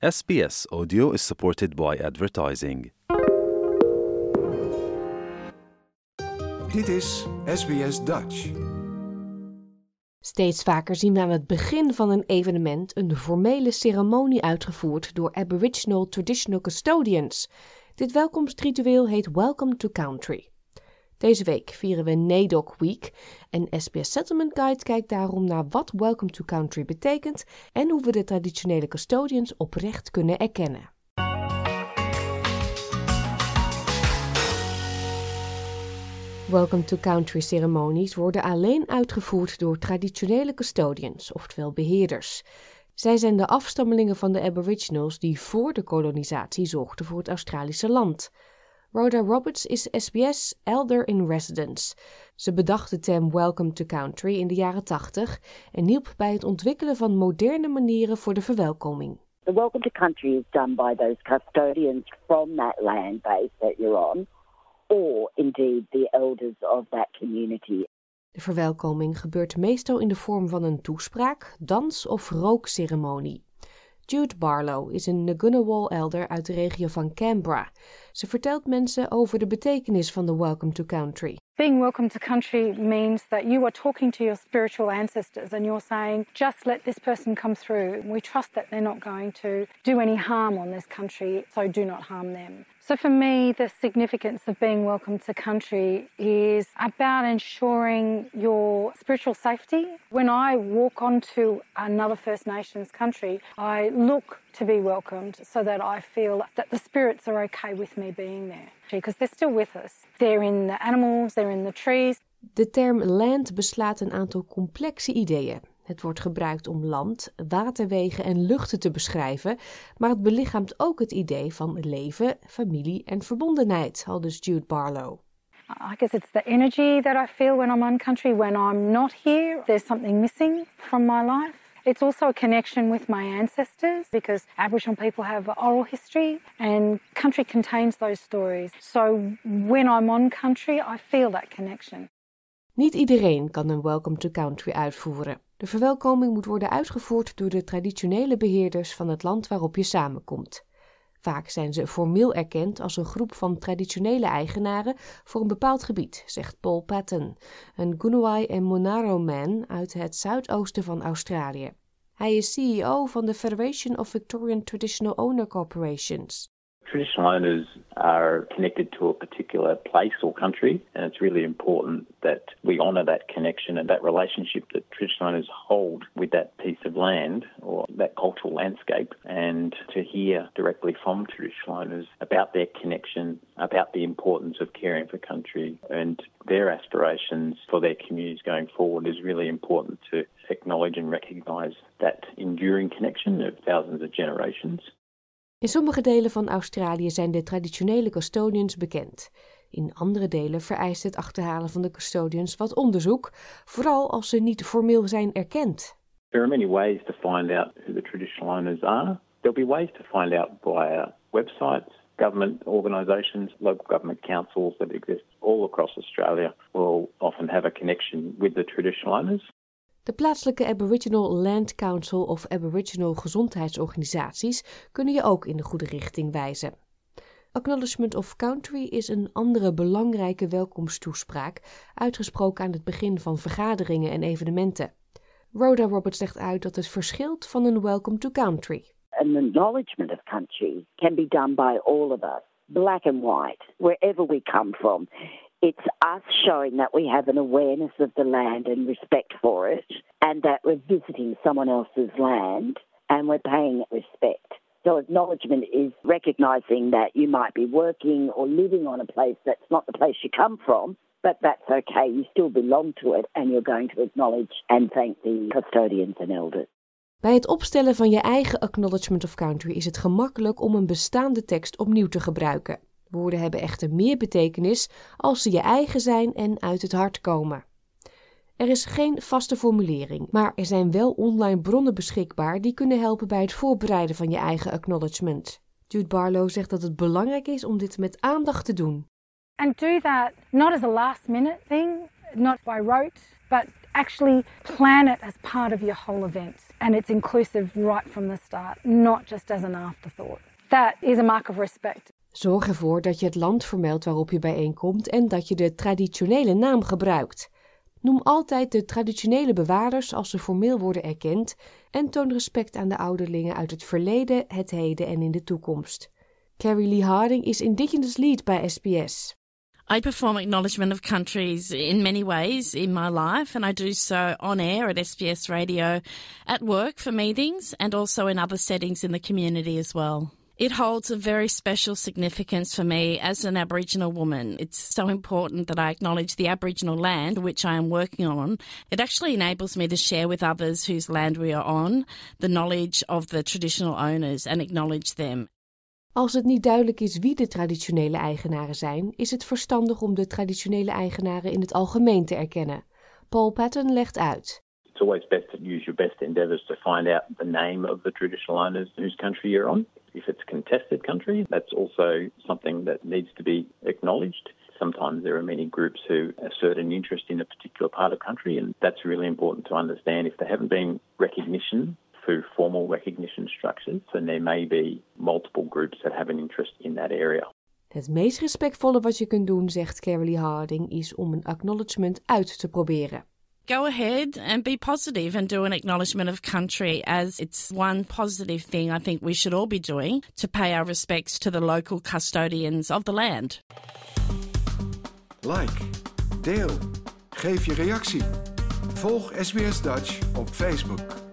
SBS Audio is supported by advertising. Dit is SBS Dutch. Steeds vaker zien we aan het begin van een evenement een formele ceremonie uitgevoerd door Aboriginal Traditional Custodians. Dit welkomstritueel heet Welcome to Country. Deze week vieren we NAIDOC Week en SBS Settlement Guide kijkt daarom naar wat Welcome to Country betekent en hoe we de traditionele custodians oprecht kunnen erkennen. Welcome to Country ceremonies worden alleen uitgevoerd door traditionele custodians, oftewel beheerders. Zij zijn de afstammelingen van de Aboriginals die voor de kolonisatie zorgden voor het Australische land. Rhoda Roberts is SBS Elder in Residence. Ze bedacht de term Welcome to Country in de jaren 80 en hielp bij het ontwikkelen van moderne manieren voor de verwelkoming. The welcome to country is done by those custodians from that land base that you're on, or indeed the elders of that community. De verwelkoming gebeurt meestal in de vorm van een toespraak, dans of rookceremonie. Jude Barlow is een Ngunnawal elder uit de regio van Canberra. Ze vertelt mensen over de betekenis van de Welcome to Country. Being welcome to country means that you are talking to your spiritual ancestors and you're saying, just let this person come through. We trust that they're not going to do any harm on this country, so do not harm them. So, for me, the significance of being welcome to country is about ensuring your spiritual safety. When I walk onto another First Nations country, I look to be welcomed so that I feel that the spirits are okay with me being there because they're still with us. They're in the animals, they're in the trees. De term land beslaat een aantal complexe ideeën. Het wordt gebruikt om land, waterwegen en luchten te beschrijven, maar het belichaamt ook het idee van leven, familie en verbondenheid, aldus Jude Barlow. I guess it's the energy that I feel when I'm on country. When I'm not here, there's something missing from my life. It's also a connection with my ancestors because Aboriginal people have oral history and country contains those stories. So when I'm on country, I feel that connection. Niet iedereen kan een Welcome to Country uitvoeren. De verwelkoming moet worden uitgevoerd door de traditionele beheerders van het land waarop je samenkomt. Vaak zijn ze formeel erkend als een groep van traditionele eigenaren voor een bepaald gebied, zegt Paul Patton, een Gunuai en Monaro man uit het zuidoosten van Australië. Hij is CEO van de Federation of Victorian Traditional Owner Corporations. Traditional owners are connected to a particular place or country, and it's really important that we honour that connection and that relationship that traditional owners hold with that piece of land or that cultural landscape, and to hear directly from traditional owners about their connection, about the importance of caring for country, and their aspirations for their communities going forward is really important to acknowledge and recognise that enduring connection of thousands of generations. In sommige delen van Australië zijn de traditionele custodians bekend. In andere delen vereist het achterhalen van de custodians wat onderzoek, vooral als ze niet formeel zijn erkend. There are many ways to find out who the traditional owners are. There'll be ways to find out via websites, government organisations, local government councils that exist all across Australia will often have a connection with the traditional owners. De plaatselijke Aboriginal Land Council of Aboriginal gezondheidsorganisaties kunnen je ook in de goede richting wijzen. Acknowledgement of Country is een andere belangrijke welkomsttoespraak, uitgesproken aan het begin van vergaderingen en evenementen. Rhoda Roberts legt uit dat het verschilt van een Welcome to Country. An acknowledgement of country can be done by all of us, black and white, wherever we come from. It's us showing that we have an awareness of the land and respect for it, and that we're visiting someone else's land and we're paying it respect. So, acknowledgement is recognizing that you might be working or living on a place that's not the place you come from, but that's okay. You still belong to it, and you're going to acknowledge and thank the custodians and elders. Bij het opstellen van je eigen Acknowledgement of Country is het gemakkelijk om een bestaande tekst opnieuw te gebruiken. Woorden hebben echter meer betekenis als ze je eigen zijn en uit het hart komen. Er is geen vaste formulering, maar er zijn wel online bronnen beschikbaar die kunnen helpen bij het voorbereiden van je eigen acknowledgement. Jude Barlow zegt dat het belangrijk is om dit met aandacht te doen. And do that not as a last minute thing, not by rote, but actually plan it as part of your whole event. and it's inclusive right from the start, not just as an afterthought. That is a mark of respect. Zorg ervoor dat je het land vermeldt waarop je bijeenkomt en dat je de traditionele naam gebruikt. Noem altijd de traditionele bewaarders als ze formeel worden erkend en toon respect aan de ouderlingen uit het verleden, het heden en in de toekomst. Carrie Lee Harding is Indigenous Lead bij SBS. I perform acknowledgement of countries in many ways in my life, and I do so on air at SBS Radio, at work for meetings, and also in other settings in the community as well. It holds a very special significance for me as an Aboriginal woman. It's so important that I acknowledge the Aboriginal land which I am working on. It actually enables me to share with others whose land we are on the knowledge of the traditional owners and acknowledge them. Als het niet duidelijk is wie de traditionele eigenaren zijn, is het verstandig om de traditionele eigenaren in het algemeen te erkennen. Paul Patton legt uit. It's always best to use your best endeavours to find out the name of the traditional owners whose country you're on. If it's contested country, that's also something that needs to be acknowledged. Sometimes there are many groups who assert an interest in a particular part of country, and that's really important to understand. If there haven't been recognition through formal recognition structures, then there may be multiple groups that have an interest in that area. Het meest respectvolle wat je kunt doen, zegt Carolee Harding, is om een acknowledgement uit te proberen. Go ahead and be positive and do an acknowledgement of country as it's one positive thing I think we should all be doing to pay our respects to the local custodians of the land. Like, deel, geef je reactie. Volg SBS Dutch op Facebook.